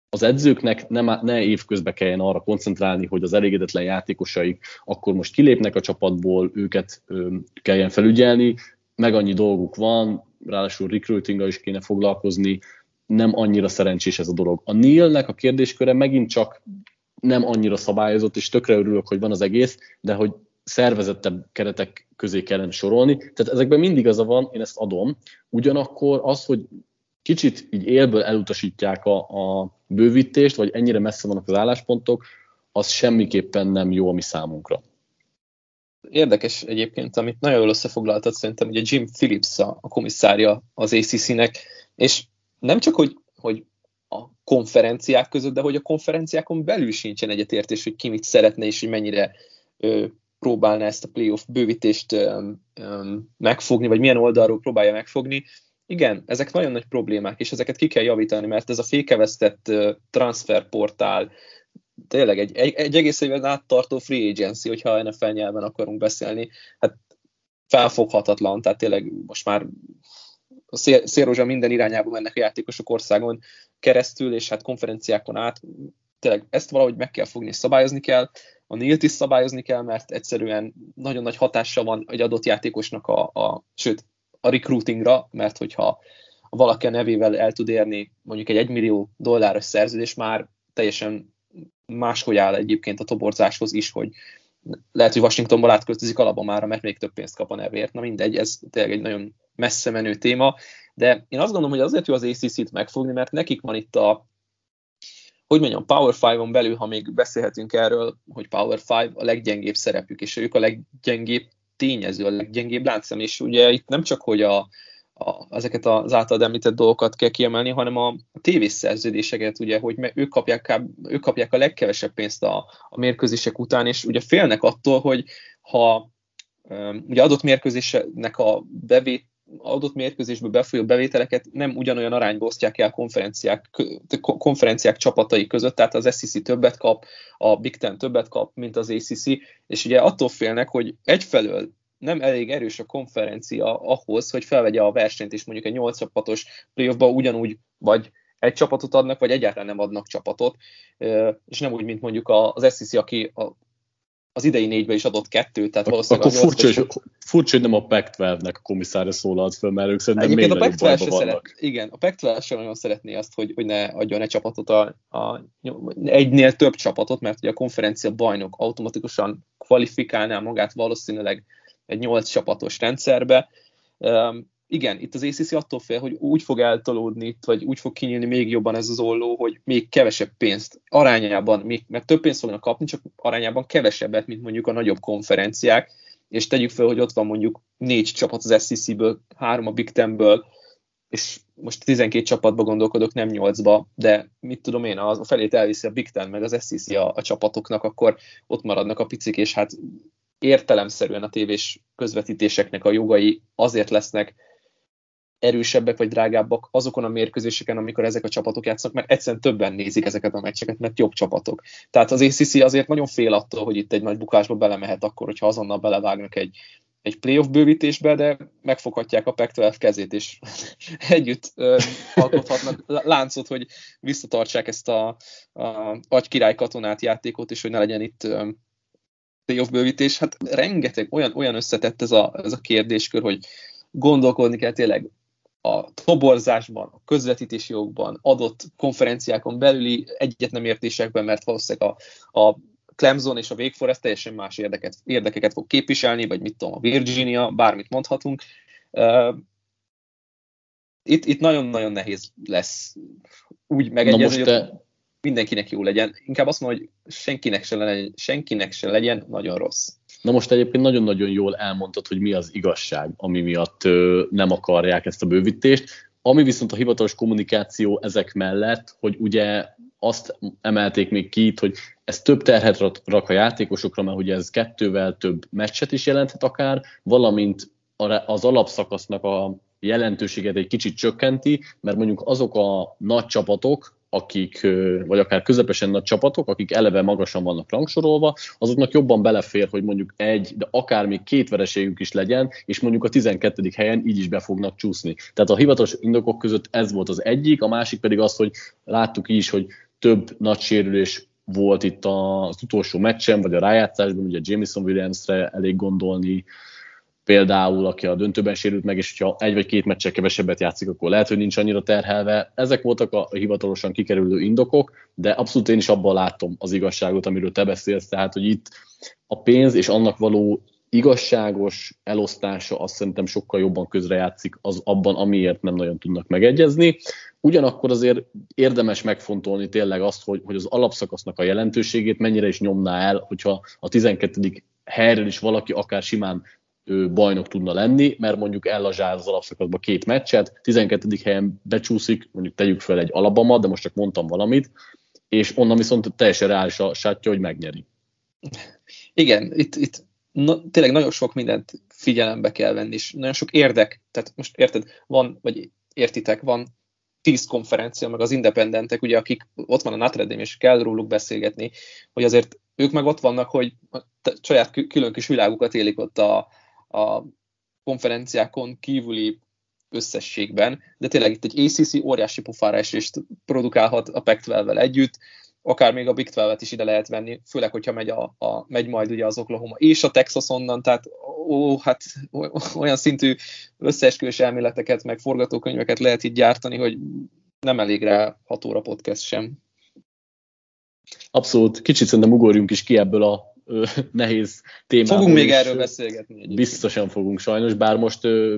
az edzőknek nem, ne évközben kelljen arra koncentrálni, hogy az elégedetlen játékosaik akkor most kilépnek a csapatból, őket ö, kelljen felügyelni, meg annyi dolguk van, ráadásul recruitinggal is kéne foglalkozni, nem annyira szerencsés ez a dolog. A Neilnek a kérdésköre megint csak nem annyira szabályozott, és tökre örülök, hogy van az egész, de hogy szervezettebb keretek közé kellene sorolni. Tehát ezekben mindig az a van, én ezt adom. Ugyanakkor az, hogy kicsit így élből elutasítják a, a bővítést, vagy ennyire messze vannak az álláspontok, az semmiképpen nem jó a mi számunkra. Érdekes egyébként, amit nagyon jól összefoglaltad, szerintem ugye Jim Phillips a, a komisszárja az ACC-nek, és nem csak, hogy, hogy a konferenciák között, de hogy a konferenciákon belül sincsen egyetértés, hogy ki mit szeretne, és hogy mennyire ö, próbálna ezt a playoff bővítést ö, ö, megfogni, vagy milyen oldalról próbálja megfogni. Igen, ezek nagyon nagy problémák, és ezeket ki kell javítani, mert ez a fékevesztett transferportál, tényleg egy, egy, egy egész évben áttartó free agency, hogyha NFL nyelven akarunk beszélni, hát felfoghatatlan, tehát tényleg most már a szélrózsa minden irányába mennek a játékosok országon keresztül, és hát konferenciákon át, tényleg ezt valahogy meg kell fogni, szabályozni kell, a Nilt is szabályozni kell, mert egyszerűen nagyon nagy hatása van egy adott játékosnak a, a sőt, a recruitingra, mert hogyha valaki a nevével el tud érni mondjuk egy 1 millió dolláros szerződés, már teljesen máshogy áll egyébként a toborzáshoz is, hogy lehet, hogy Washingtonból átköltözik Alabamára, mert még több pénzt kap a nevért. Na mindegy, ez tényleg egy nagyon messze menő téma, de én azt gondolom, hogy azért jó az ACC-t megfogni, mert nekik van itt a, hogy mondjam, Power 5-on belül, ha még beszélhetünk erről, hogy Power 5 a leggyengébb szerepük, és ők a leggyengébb tényező, a leggyengébb láncszem, és ugye itt nem csak, hogy a, a, ezeket az általad említett dolgokat kell kiemelni, hanem a, tévészerződéseket, ugye, hogy ők kapják, ők kapják a legkevesebb pénzt a, a mérkőzések után, és ugye félnek attól, hogy ha ugye adott mérkőzésnek a bevét, adott mérkőzésből befolyó bevételeket nem ugyanolyan arányba osztják el konferenciák, konferenciák csapatai között, tehát az SEC többet kap, a Big Ten többet kap, mint az ACC, és ugye attól félnek, hogy egyfelől nem elég erős a konferencia ahhoz, hogy felvegye a versenyt, és mondjuk egy 8 csapatos playoffba ugyanúgy vagy egy csapatot adnak, vagy egyáltalán nem adnak csapatot, és nem úgy, mint mondjuk az SEC, aki az idei négybe is adott kettőt, tehát valószínűleg... Akkor furcsa, hogy, furcsa, hogy nem a Pac-12-nek a komisszára szólalt föl, mert ők szerintem még a bajban vannak. Szeret, igen, a Pac-12 sem nagyon szeretné azt, hogy, hogy ne adjon egy csapatot, a, a, egynél több csapatot, mert ugye a konferencia bajnok automatikusan kvalifikálná magát valószínűleg egy nyolc csapatos rendszerbe. Um, igen, itt az ACC attól fél, hogy úgy fog eltolódni, vagy úgy fog kinyílni még jobban ez az olló, hogy még kevesebb pénzt arányában, még, mert több pénzt fognak kapni, csak arányában kevesebbet, mint mondjuk a nagyobb konferenciák, és tegyük fel, hogy ott van mondjuk négy csapat az SEC-ből, három a Big Ten-ből, és most 12 csapatba gondolkodok, nem 8-ba, de mit tudom én, a felét elviszi a Big Ten, meg az SEC a, a csapatoknak, akkor ott maradnak a picik, és hát értelemszerűen a tévés közvetítéseknek a jogai azért lesznek erősebbek vagy drágábbak azokon a mérkőzéseken, amikor ezek a csapatok játszanak, mert egyszerűen többen nézik ezeket a meccseket, mert jobb csapatok. Tehát az ACC azért nagyon fél attól, hogy itt egy nagy bukásba belemehet akkor, hogyha azonnal belevágnak egy, egy playoff bővítésbe, de megfoghatják a Pac-12 kezét, és [LAUGHS] együtt ö, alkothatnak láncot, hogy visszatartsák ezt a, a agykirály katonát játékot, és hogy ne legyen itt ö, playoff bővítés. Hát rengeteg olyan, olyan összetett ez a, ez a kérdéskör, hogy gondolkodni kell tényleg a toborzásban, a közvetítési jogban, adott konferenciákon belüli egyetnemértésekben, mert valószínűleg a, a Clemson és a Wake Forest teljesen más érdeket, érdekeket fog képviselni, vagy mit tudom, a Virginia, bármit mondhatunk. Uh, itt, itt nagyon-nagyon nehéz lesz úgy megegyezni, hogy te... mindenkinek jó legyen. Inkább azt mondom, hogy senkinek se legyen, senkinek se legyen nagyon rossz. Na most egyébként nagyon-nagyon jól elmondtad, hogy mi az igazság, ami miatt ö, nem akarják ezt a bővítést. Ami viszont a hivatalos kommunikáció ezek mellett, hogy ugye azt emelték még ki itt, hogy ez több terhet rak a játékosokra, mert ugye ez kettővel több meccset is jelenthet akár, valamint az alapszakasznak a jelentőséget egy kicsit csökkenti, mert mondjuk azok a nagy csapatok, akik, vagy akár közepesen nagy csapatok, akik eleve magasan vannak rangsorolva, azoknak jobban belefér, hogy mondjuk egy, de akár még két vereségük is legyen, és mondjuk a 12. helyen így is be fognak csúszni. Tehát a hivatalos indokok között ez volt az egyik, a másik pedig az, hogy láttuk is, hogy több nagy sérülés volt itt az utolsó meccsen, vagy a rájátszásban, ugye Jameson Williamsre elég gondolni, például, aki a döntőben sérült meg, és ha egy vagy két meccse kevesebbet játszik, akkor lehet, hogy nincs annyira terhelve. Ezek voltak a hivatalosan kikerülő indokok, de abszolút én is abban látom az igazságot, amiről te beszélsz, tehát, hogy itt a pénz és annak való igazságos elosztása azt szerintem sokkal jobban közrejátszik az abban, amiért nem nagyon tudnak megegyezni. Ugyanakkor azért érdemes megfontolni tényleg azt, hogy, hogy az alapszakasznak a jelentőségét mennyire is nyomná el, hogyha a 12. helyről is valaki akár simán bajnok tudna lenni, mert mondjuk ellazsál az alapszakaszban két meccset, 12. helyen becsúszik, mondjuk tegyük fel egy Alabama, de most csak mondtam valamit, és onnan viszont teljesen reális a sátja, hogy megnyeri. Igen, itt, itt na, tényleg nagyon sok mindent figyelembe kell venni, és nagyon sok érdek, tehát most érted, van, vagy értitek, van tíz konferencia, meg az independentek, ugye, akik ott van a Notre Dame, és kell róluk beszélgetni, hogy azért ők meg ott vannak, hogy saját külön kis világukat élik ott a, a konferenciákon kívüli összességben, de tényleg itt egy ACC óriási pofára esést produkálhat a pac együtt, akár még a Big 12-et is ide lehet venni, főleg, hogyha megy, a, a, megy majd ugye az Oklahoma és a Texas onnan, tehát ó, hát olyan szintű összeesküvés elméleteket, meg forgatókönyveket lehet itt gyártani, hogy nem elég rá 6 óra podcast sem. Abszolút, kicsit szerintem ugorjunk is ki ebből a ö, [LAUGHS] nehéz témáról. Fogunk még erről beszélgetni. Egyébként. Biztosan fogunk sajnos, bár most ö,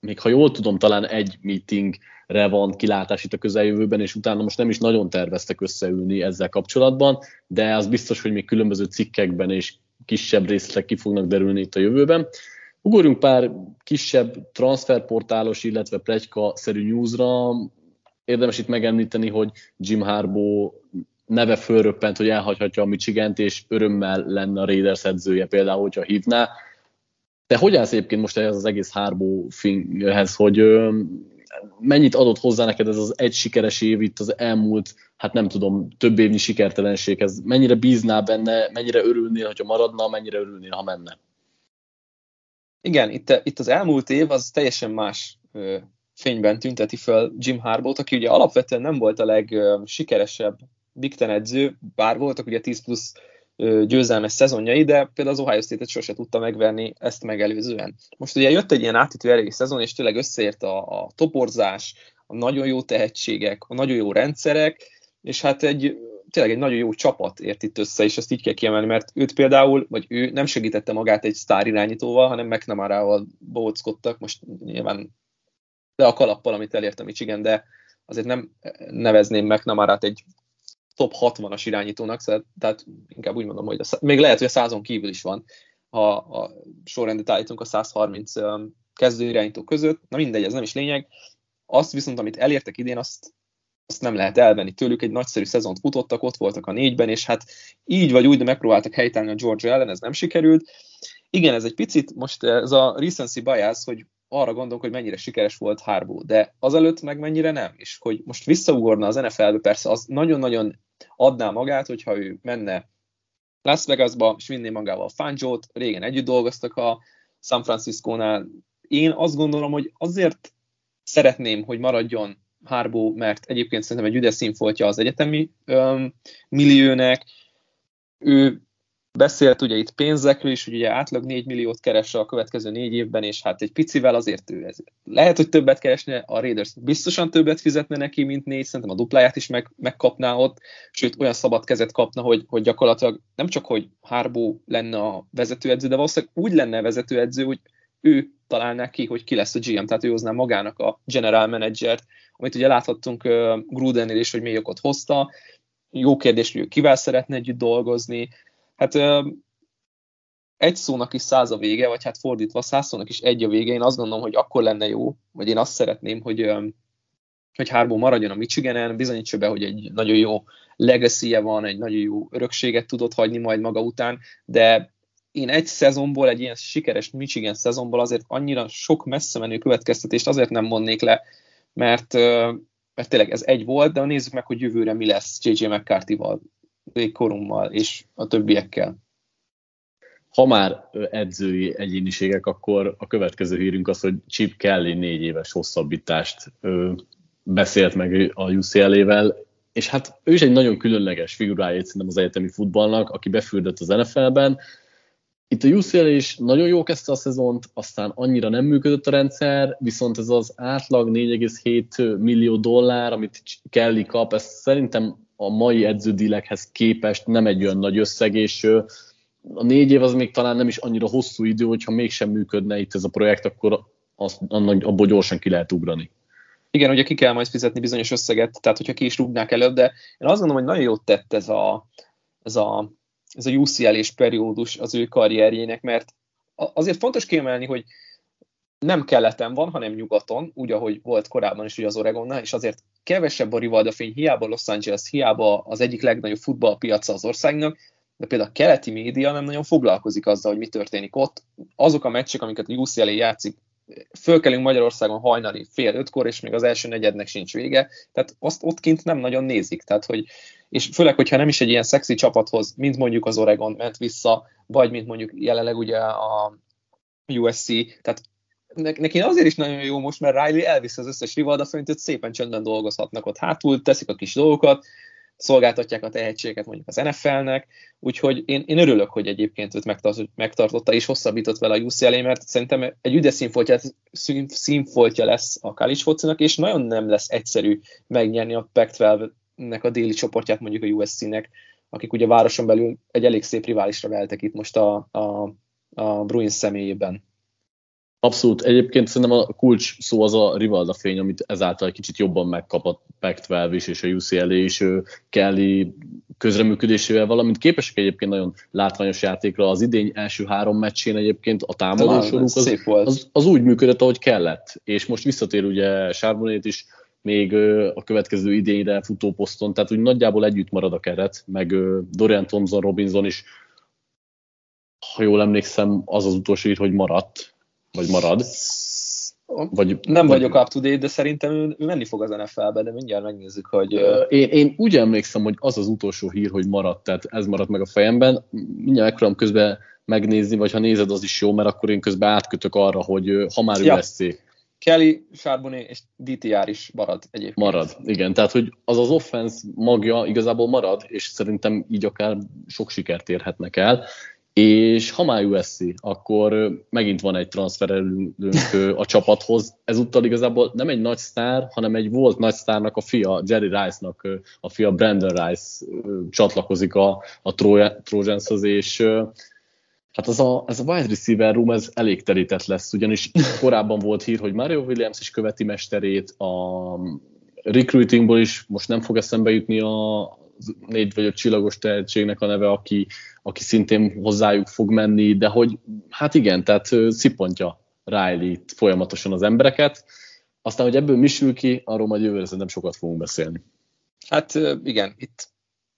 még ha jól tudom, talán egy meetingre van kilátás itt a közeljövőben, és utána most nem is nagyon terveztek összeülni ezzel kapcsolatban, de az biztos, hogy még különböző cikkekben és kisebb részletek ki fognak derülni itt a jövőben. Ugorjunk pár kisebb transferportálos, illetve plegyka-szerű newsra. Érdemes itt megemlíteni, hogy Jim Harbaugh neve fölröppent, hogy elhagyhatja a Michigant, és örömmel lenne a Raiders edzője például, hogyha hívná. De hogy állsz egyébként most ehhez az egész Harbaugh-hez, hogy mennyit adott hozzá neked ez az egy sikeres év itt az elmúlt, hát nem tudom, több évnyi sikertelenséghez? Mennyire bíznál benne, mennyire örülnél, hogyha maradna, mennyire örülnél, ha menne? Igen, itt, itt az elmúlt év az teljesen más fényben tünteti föl Jim Harbaugh-t, aki ugye alapvetően nem volt a legsikeresebb Big Ten edző, bár voltak ugye 10 plusz győzelmes szezonjai, de például az Ohio State-et sose tudta megverni ezt megelőzően. Most ugye jött egy ilyen átítő erejű szezon, és tényleg összeért a, a toporzás, a nagyon jó tehetségek, a nagyon jó rendszerek, és hát egy tényleg egy nagyon jó csapat ért itt össze, és ezt így kell kiemelni, mert őt például, vagy ő nem segítette magát egy sztár irányítóval, hanem McNamara-val bóckodtak, most nyilván de a kalappal, amit elért a Michigan, de azért nem nevezném McNamara-t egy top 60-as irányítónak, szóval, tehát inkább úgy mondom, hogy a, még lehet, hogy a százon kívül is van, ha a sorrendet állítunk a 130 kezdő irányító között, na mindegy, ez nem is lényeg. Azt viszont, amit elértek idén, azt, azt nem lehet elvenni tőlük, egy nagyszerű szezont futottak, ott voltak a négyben, és hát így vagy úgy, de megpróbáltak helytállni a Georgia ellen, ez nem sikerült. Igen, ez egy picit, most ez a recency bias, hogy arra gondolok, hogy mennyire sikeres volt Harbaugh, de azelőtt meg mennyire nem, és hogy most visszaugorna az NFL-be, persze az nagyon-nagyon adná magát, hogyha ő menne Las Vegasba, és vinné magával Fangio-t, régen együtt dolgoztak a San Francisco-nál. Én azt gondolom, hogy azért szeretném, hogy maradjon Harbaugh, mert egyébként szerintem egy üdes színfoltja az egyetemi öm, milliónek, ő Beszélt ugye itt pénzekről is, hogy ugye átlag 4 milliót keres a következő négy évben, és hát egy picivel azért ő ez. Lehet, hogy többet keresne, a Raiders biztosan többet fizetne neki, mint négy, szerintem a dupláját is meg, megkapná ott, sőt olyan szabad kezet kapna, hogy, hogy gyakorlatilag nem csak, hogy Harbó lenne a vezetőedző, de valószínűleg úgy lenne a vezetőedző, hogy ő találná ki, hogy ki lesz a GM, tehát ő hozná magának a general manager amit ugye láthattunk Grudennél is, hogy mélyokot hozta. Jó kérdés, hogy ő kivel szeretne együtt dolgozni, Hát egy szónak is száz a vége, vagy hát fordítva száz szónak is egy a vége. Én azt gondolom, hogy akkor lenne jó, vagy én azt szeretném, hogy, hogy Hárból maradjon a Michiganen, bizonyítsa be, hogy egy nagyon jó legacy van, egy nagyon jó örökséget tudott hagyni majd maga után, de én egy szezonból, egy ilyen sikeres Michigan szezonból azért annyira sok messze menő következtetést azért nem mondnék le, mert, mert tényleg ez egy volt, de nézzük meg, hogy jövőre mi lesz JJ McCarthy-val korommal és a többiekkel. Ha már edzői egyéniségek, akkor a következő hírünk az, hogy Chip Kelly négy éves hosszabbítást beszélt meg a UCLA-vel, és hát ő is egy nagyon különleges figurája szerintem az egyetemi futballnak, aki befürdött az NFL-ben. Itt a UCLA is nagyon jó kezdte a szezont, aztán annyira nem működött a rendszer, viszont ez az átlag 4,7 millió dollár, amit Kelly kap, ez szerintem a mai edződílekhez képest nem egy olyan nagy összeg, és a négy év az még talán nem is annyira hosszú idő, hogyha mégsem működne itt ez a projekt, akkor azt, annak, abból gyorsan ki lehet ugrani. Igen, ugye ki kell majd fizetni bizonyos összeget, tehát hogyha ki is rúgnák előbb, de én azt gondolom, hogy nagyon jót tett ez a, ez a, ez a UCL-és periódus az ő karrierjének, mert azért fontos kiemelni, hogy nem keleten van, hanem nyugaton, úgy, ahogy volt korábban is ugye az Oregonnál, és azért kevesebb a Rivalda fény, hiába Los Angeles, hiába az egyik legnagyobb futballpiaca az országnak, de például a keleti média nem nagyon foglalkozik azzal, hogy mi történik ott. Azok a meccsek, amiket a UCLA játszik, fölkelünk Magyarországon hajnali fél ötkor, és még az első negyednek sincs vége, tehát azt ott kint nem nagyon nézik, tehát hogy, és főleg, hogyha nem is egy ilyen szexi csapathoz, mint mondjuk az Oregon ment vissza, vagy mint mondjuk jelenleg ugye a USC, tehát neki azért is nagyon jó most, mert Riley elviszi az összes rivalda hogy szépen csöndben dolgozhatnak ott hátul, teszik a kis dolgokat, szolgáltatják a tehetséget mondjuk az NFL-nek, úgyhogy én, én örülök, hogy egyébként őt megtartotta és hosszabbított vele a UCLA, mert szerintem egy üde színfoltja, színfoltja lesz a college focinak, és nagyon nem lesz egyszerű megnyerni a Pac-12-nek a déli csoportját mondjuk a USC-nek, akik ugye városon belül egy elég szép riválisra veltek itt most a, a, a Bruins személyében. Abszolút. Egyébként szerintem a kulcs szó az a Rivalda fény, amit ezáltal egy kicsit jobban megkapott Pac-12 is és a UCLA is Kelly közreműködésével, valamint képesek egyébként nagyon látványos játékra. Az idény első három meccsén egyébként a támadósoruk az, az, az, úgy működött, ahogy kellett. És most visszatér ugye Sárbonét is még a következő idényre futóposzton, tehát úgy nagyjából együtt marad a keret, meg Dorian Thompson, Robinson is, ha jól emlékszem, az az utolsó ír, hogy maradt, vagy marad. Vagy, nem vagy... vagyok up to date, de szerintem ő, ő menni fog az NFL-be, de mindjárt megnézzük, hogy... Én, én úgy emlékszem, hogy az az utolsó hír, hogy maradt, tehát ez maradt meg a fejemben. Mindjárt megpróbálom közben megnézni, vagy ha nézed, az is jó, mert akkor én közben átkötök arra, hogy ha már ja. USC. Kelly, Charbonnet és DTR is marad egyébként. Marad, igen. Tehát, hogy az az offense magja igazából marad, és szerintem így akár sok sikert érhetnek el és ha már USC, akkor megint van egy transferelünk a csapathoz. Ezúttal igazából nem egy nagy sztár, hanem egy volt nagy sztárnak a fia, Jerry Rice-nak a fia Brandon Rice csatlakozik a, a Trojanshoz, és hát az a, ez a wide receiver room ez elég terített lesz, ugyanis korábban volt hír, hogy Mario Williams is követi mesterét, a recruitingból is most nem fog eszembe jutni a négy vagy öt csillagos tehetségnek a neve, aki, aki szintén hozzájuk fog menni, de hogy hát igen, tehát szipontja Riley folyamatosan az embereket. Aztán, hogy ebből mi sül ki, arról majd jövőre szerintem sokat fogunk beszélni. Hát igen, itt,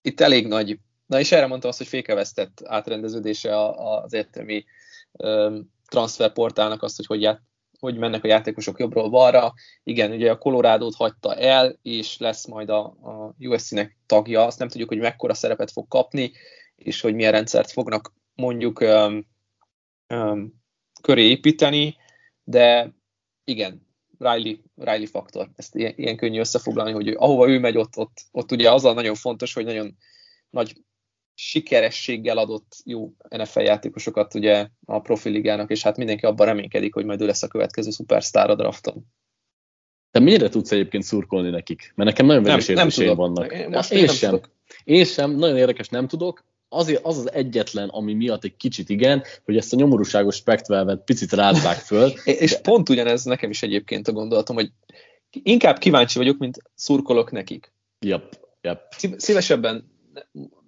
itt elég nagy, na és erre mondtam azt, hogy fékevesztett átrendeződése az értelmi transferportálnak azt, hogy hogy, hogy mennek a játékosok jobbról balra. Igen, ugye a Colorado-t hagyta el, és lesz majd a, a USC-nek tagja. Azt nem tudjuk, hogy mekkora szerepet fog kapni és hogy milyen rendszert fognak mondjuk um, um, köré építeni, de igen, Riley, Riley faktor, ezt ilyen, ilyen könnyű összefoglalni, hogy ahova ő megy, ott, ott, ott ugye az a nagyon fontos, hogy nagyon nagy sikerességgel adott jó NFL játékosokat ugye a profiligának, és hát mindenki abban reménykedik, hogy majd ő lesz a következő szupersztár a drafton. Te mennyire tudsz egyébként szurkolni nekik? Mert nekem nagyon vegyes érzéseim vannak. Én, most én, én sem. Tudok. Én sem, nagyon érdekes, nem tudok azért az az egyetlen, ami miatt egy kicsit igen, hogy ezt a nyomorúságos spektvelvet picit rázzák föl. [LAUGHS] és de... pont ugyanez nekem is egyébként a gondolatom, hogy inkább kíváncsi vagyok, mint szurkolok nekik. Yep, yep. Szívesebben,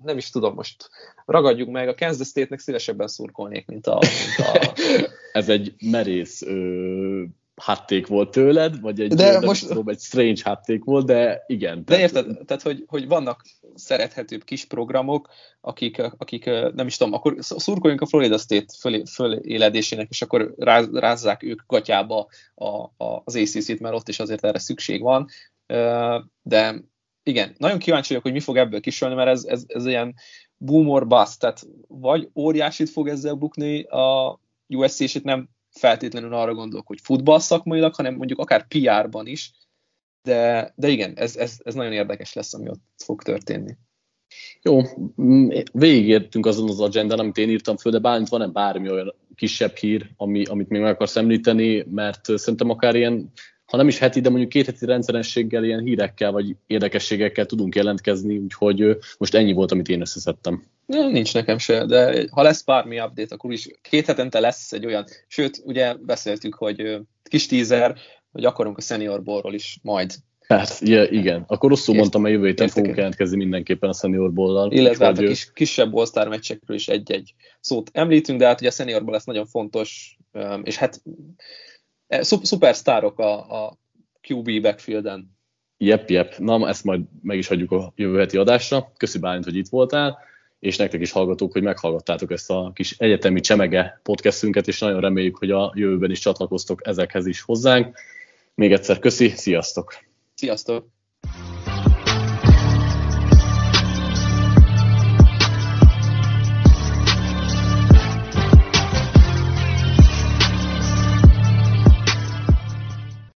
nem is tudom most, ragadjuk meg, a Kansas State-nek szívesebben szurkolnék, mint a... Mint a... [LAUGHS] Ez egy merész ö, hátték volt tőled, vagy egy, de most... tudom, egy strange hátték volt, de igen. De tehát... érted, tehát hogy, hogy vannak szerethetőbb kis programok, akik, akik nem is tudom, akkor szurkoljunk a Florida State föl, föléledésének, és akkor ráz, rázzák ők gatyába a, a, az ACC-t, mert ott is azért erre szükség van. De igen, nagyon kíváncsi vagyok, hogy mi fog ebből kisölni, mert ez, ez, ez ilyen boom or bust, tehát vagy óriásit fog ezzel bukni a USC, és itt nem feltétlenül arra gondolok, hogy futball szakmailag, hanem mondjuk akár PR-ban is, de, de igen, ez, ez, ez nagyon érdekes lesz, ami ott fog történni. Jó, végigértünk azon az agendán, amit én írtam föl, de Bálint van-e bármi olyan kisebb hír, ami, amit még meg akarsz említeni, mert szerintem akár ilyen, ha nem is heti, de mondjuk két heti rendszerességgel ilyen hírekkel vagy érdekességekkel tudunk jelentkezni, úgyhogy most ennyi volt, amit én összeszedtem. Ja, nincs nekem se, de ha lesz bármi update, akkor is két hetente lesz egy olyan, sőt, ugye beszéltük, hogy kis teaser, hogy akarunk a senior borról is majd. Hát, ja, igen. Akkor rosszul mondtam, mert jövő héten fogunk jelentkezni mindenképpen a senior bollal. Illetve hát a kis, kisebb all meccsekről is egy-egy szót említünk, de hát ugye a seniorból lesz nagyon fontos, és hát szupersztárok a, a QB backfielden. Jep, jep. Na, ezt majd meg is hagyjuk a jövő heti adásra. Köszi Bálint, hogy itt voltál, és nektek is hallgatók, hogy meghallgattátok ezt a kis egyetemi csemege podcastünket, és nagyon reméljük, hogy a jövőben is csatlakoztok ezekhez is hozzánk. Még egyszer köszi, sziasztok! Sziasztok!